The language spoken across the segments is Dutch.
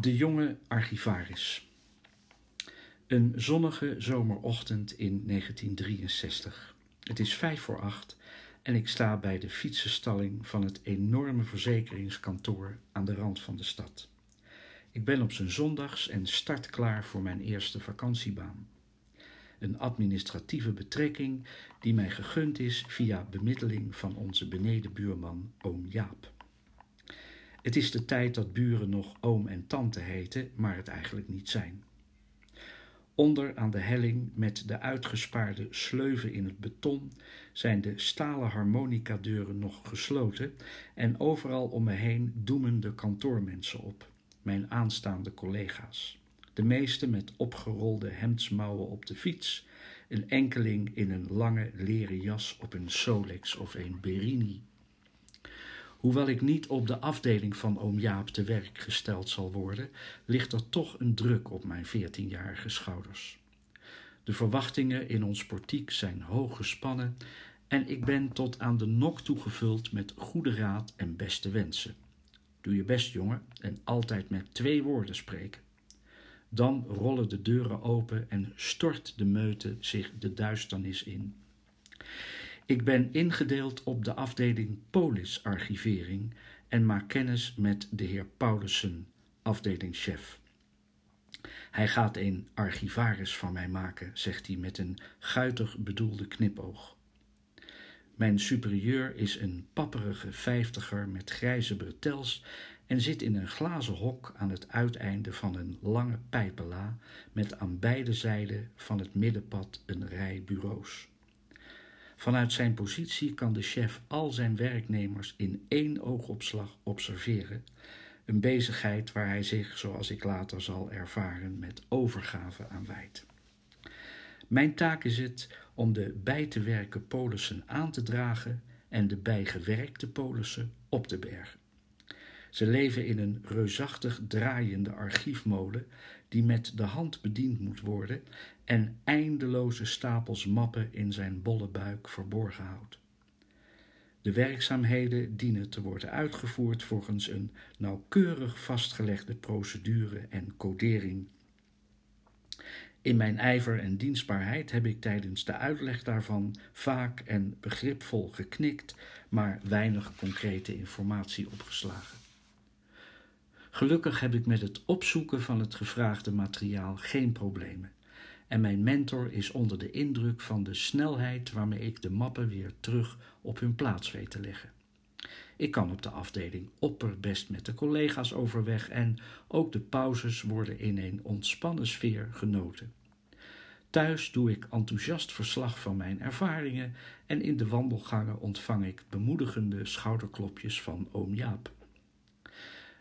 De jonge archivaris. Een zonnige zomerochtend in 1963. Het is vijf voor acht en ik sta bij de fietsenstalling van het enorme verzekeringskantoor aan de rand van de stad. Ik ben op zijn zondags en startklaar voor mijn eerste vakantiebaan. Een administratieve betrekking die mij gegund is via bemiddeling van onze benedenbuurman oom Jaap. Het is de tijd dat buren nog oom en tante heten, maar het eigenlijk niet zijn. Onder aan de helling met de uitgespaarde sleuven in het beton zijn de stalen harmonicadeuren nog gesloten en overal om me heen doemen de kantoormensen op, mijn aanstaande collega's. De meeste met opgerolde hemdsmouwen op de fiets, een enkeling in een lange leren jas op een Solex of een Berini. Hoewel ik niet op de afdeling van oom Jaap te werk gesteld zal worden, ligt er toch een druk op mijn veertienjarige schouders. De verwachtingen in ons portiek zijn hoog gespannen en ik ben tot aan de nok toegevuld met goede raad en beste wensen. Doe je best, jongen, en altijd met twee woorden spreken. Dan rollen de deuren open en stort de meute zich de duisternis in. Ik ben ingedeeld op de afdeling polisarchivering en maak kennis met de heer Paulussen, afdelingschef. Hij gaat een archivaris van mij maken, zegt hij met een guitig bedoelde knipoog. Mijn superieur is een papperige vijftiger met grijze bretels en zit in een glazen hok aan het uiteinde van een lange pijpela met aan beide zijden van het middenpad een rij bureaus. Vanuit zijn positie kan de chef al zijn werknemers in één oogopslag observeren, een bezigheid waar hij zich, zoals ik later zal ervaren, met overgave aan wijdt. Mijn taak is het om de bij te werken polissen aan te dragen en de bijgewerkte polissen op te bergen. Ze leven in een reusachtig draaiende archiefmolen die met de hand bediend moet worden en eindeloze stapels mappen in zijn bolle buik verborgen houdt. De werkzaamheden dienen te worden uitgevoerd volgens een nauwkeurig vastgelegde procedure en codering. In mijn ijver en dienstbaarheid heb ik tijdens de uitleg daarvan vaak en begripvol geknikt, maar weinig concrete informatie opgeslagen. Gelukkig heb ik met het opzoeken van het gevraagde materiaal geen problemen. En mijn mentor is onder de indruk van de snelheid waarmee ik de mappen weer terug op hun plaats weet te leggen. Ik kan op de afdeling opperbest met de collega's overweg en ook de pauzes worden in een ontspannen sfeer genoten. Thuis doe ik enthousiast verslag van mijn ervaringen en in de wandelgangen ontvang ik bemoedigende schouderklopjes van oom Jaap.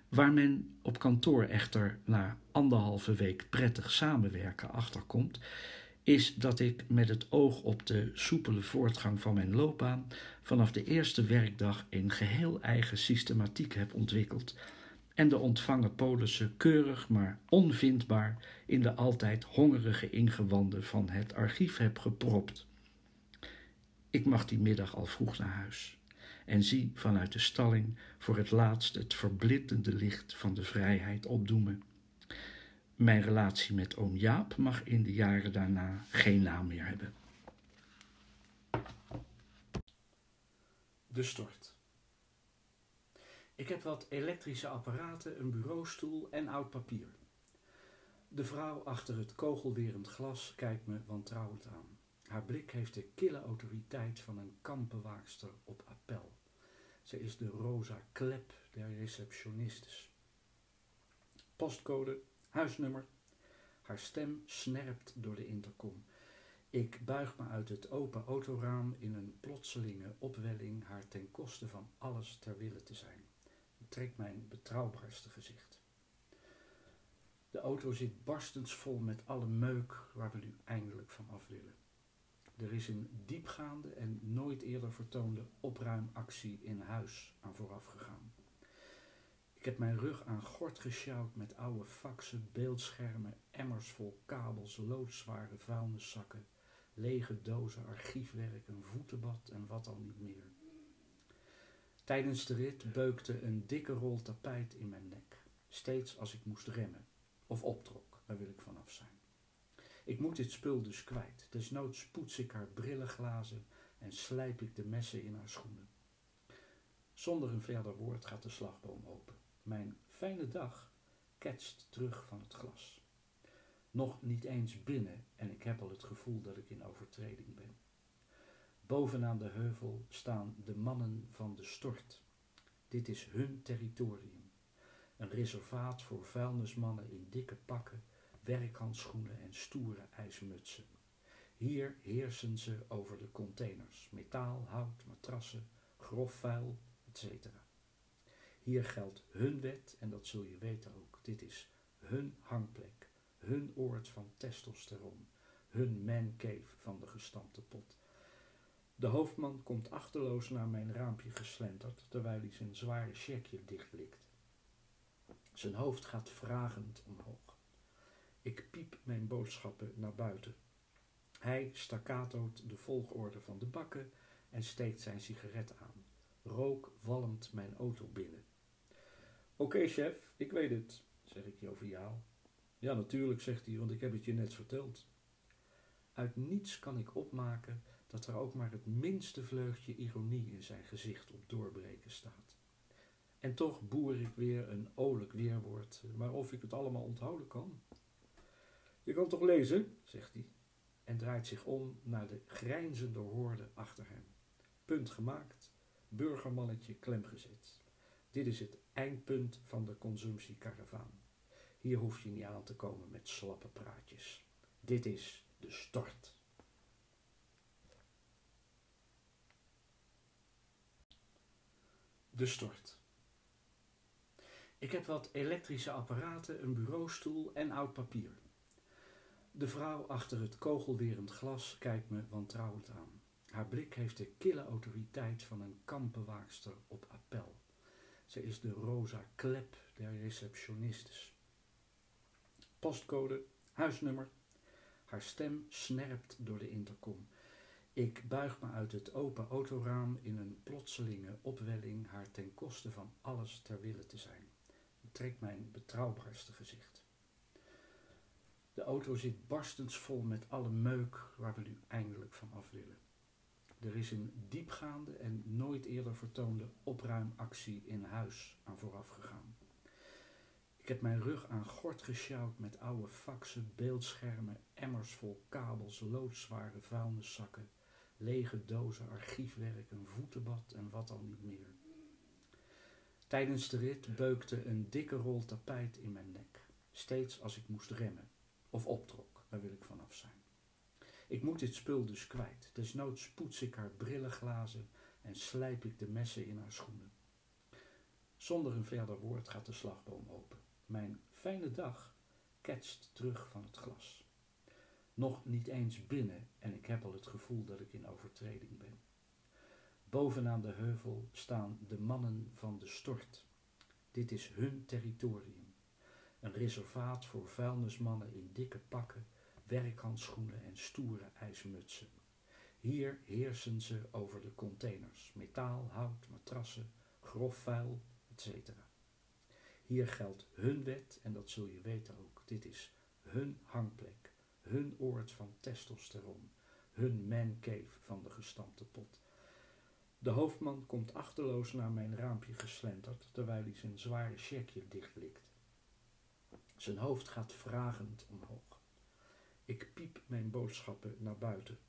Waar men op kantoor echter na anderhalve week prettig samenwerken achterkomt, is dat ik met het oog op de soepele voortgang van mijn loopbaan vanaf de eerste werkdag een geheel eigen systematiek heb ontwikkeld en de ontvangen polissen keurig maar onvindbaar in de altijd hongerige ingewanden van het archief heb gepropt. Ik mag die middag al vroeg naar huis en zie vanuit de stalling voor het laatst het verblindende licht van de vrijheid opdoemen. Mijn relatie met oom Jaap mag in de jaren daarna geen naam meer hebben. De stort. Ik heb wat elektrische apparaten, een bureaustoel en oud papier. De vrouw achter het kogelwerend glas kijkt me wantrouwend aan. Haar blik heeft de kille autoriteit van een kampbewaakster op appel. Ze is de rosa klep der receptionistes. Postcode, huisnummer. Haar stem snerpt door de intercom. Ik buig me uit het open autoraam in een plotselinge opwelling haar ten koste van alles ter wille te zijn. Ik trek mijn betrouwbaarste gezicht. De auto zit barstensvol met alle meuk waar we nu eindelijk van af willen. Er is een diepgaande en nooit eerder vertoonde opruimactie in huis aan vooraf gegaan. Ik heb mijn rug aan gort gesjouwd met oude faxen, beeldschermen, emmers vol kabels, loodzware vuilniszakken, lege dozen archiefwerk, een voetenbad en wat al niet meer. Tijdens de rit beukte een dikke rol tapijt in mijn nek. Steeds als ik moest remmen of optrok, daar wil ik vanaf zijn. Ik moet dit spul dus kwijt. Desnoods poets ik haar brillenglazen en slijp ik de messen in haar schoenen. Zonder een verder woord gaat de slagboom open. Mijn fijne dag ketst terug van het glas. Nog niet eens binnen en ik heb al het gevoel dat ik in overtreding ben. Bovenaan de heuvel staan de mannen van de stort. Dit is hun territorium. Een reservaat voor vuilnismannen in dikke pakken, werkhandschoenen en stoere ijsmutsen. Hier heersen ze over de containers, metaal, hout, matrassen, grof vuil, etc. Hier geldt hun wet en dat zul je weten ook. Dit is hun hangplek, hun oord van testosteron, hun mancave van de gestampte pot. De hoofdman komt achterloos naar mijn raampje geslenterd, terwijl hij zijn zware checkje dichtblikt. Zijn hoofd gaat vragend omhoog. Ik piep mijn boodschappen naar buiten. Hij staccatoot de volgorde van de bakken en steekt zijn sigaret aan. Rook walmt mijn auto binnen. Oké, chef, ik weet het, zeg ik joviaal. Ja, natuurlijk, zegt hij, want ik heb het je net verteld. Uit niets kan ik opmaken dat er ook maar het minste vleugje ironie in zijn gezicht op doorbreken staat. En toch boer ik weer een olijk weerwoord, maar of ik het allemaal onthouden kan. Je kan toch lezen, zegt hij, en draait zich om naar de grijnzende hoorde achter hem. Punt gemaakt, burgermannetje klemgezet. Dit is het eindpunt van de consumptiekaravaan. Hier hoef je niet aan te komen met slappe praatjes. Dit is de stort. De stort. Ik heb wat elektrische apparaten, een bureaustoel en oud papier. De vrouw achter het kogelwerend glas kijkt me wantrouwend aan. Haar blik heeft de kille autoriteit van een kampbewaakster op appel. Ze is de rosa klep der receptionistes. Postcode, huisnummer. Haar stem snerpt door de intercom. Ik buig me uit het open autoraam in een plotselinge opwelling haar ten koste van alles ter wille te zijn. Ik trek mijn betrouwbaarste gezicht. De auto zit barstensvol met alle meuk waar we nu eindelijk van af willen. Er is een diepgaande en nooit eerder vertoonde opruimactie in huis aan vooraf gegaan. Ik heb mijn rug aan gort gesjouwd met oude faxen, beeldschermen, emmers vol kabels, loodzware vuilniszakken, lege dozen archiefwerk, een voetenbad en wat al niet meer. Tijdens de rit beukte een dikke rol tapijt in mijn nek, steeds als ik moest remmen of optrok, daar wil ik vanaf zijn. Ik moet dit spul dus kwijt. Desnoods poets ik haar brillenglazen en slijp ik de messen in haar schoenen. Zonder een verder woord gaat de slagboom open. Mijn fijne dag ketst terug van het glas. Nog niet eens binnen en ik heb al het gevoel dat ik in overtreding ben. Bovenaan de heuvel staan de mannen van de stort. Dit is hun territorium. Een reservaat voor vuilnismannen in dikke pakken werkhandschoenen en stoere ijsmutsen. Hier heersen ze over de containers, metaal, hout, matrassen, grof vuil, etc. Hier geldt hun wet en dat zul je weten ook. Dit is hun hangplek, hun oord van testosteron, hun mancave van de gestampte pot. De hoofdman komt achterloos naar mijn raampje geslenterd, terwijl hij zijn zware checkje dichtblikt. Zijn hoofd gaat vragend omhoog. Ik piep mijn boodschappen naar buiten.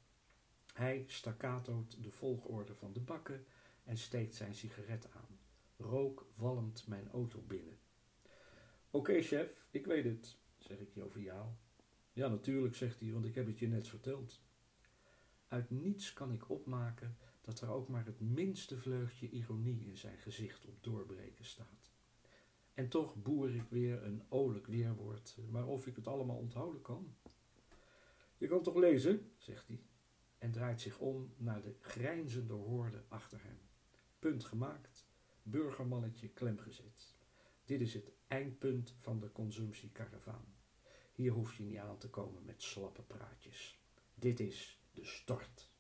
Hij staccatoot de volgorde van de bakken en steekt zijn sigaret aan. Rook walmt mijn auto binnen. Oké, chef, ik weet het, zeg ik joviaal. Ja, natuurlijk, zegt hij, want ik heb het je net verteld. Uit niets kan ik opmaken dat er ook maar het minste vleugje ironie in zijn gezicht op doorbreken staat. En toch boer ik weer een olijk weerwoord, maar of ik het allemaal onthouden kan. Je kan toch lezen, zegt hij, en draait zich om naar de grijnzende hoorde achter hem. Punt gemaakt, burgermannetje klemgezet. Dit is het eindpunt van de consumptiekaravaan. Hier hoef je niet aan te komen met slappe praatjes. Dit is de stort.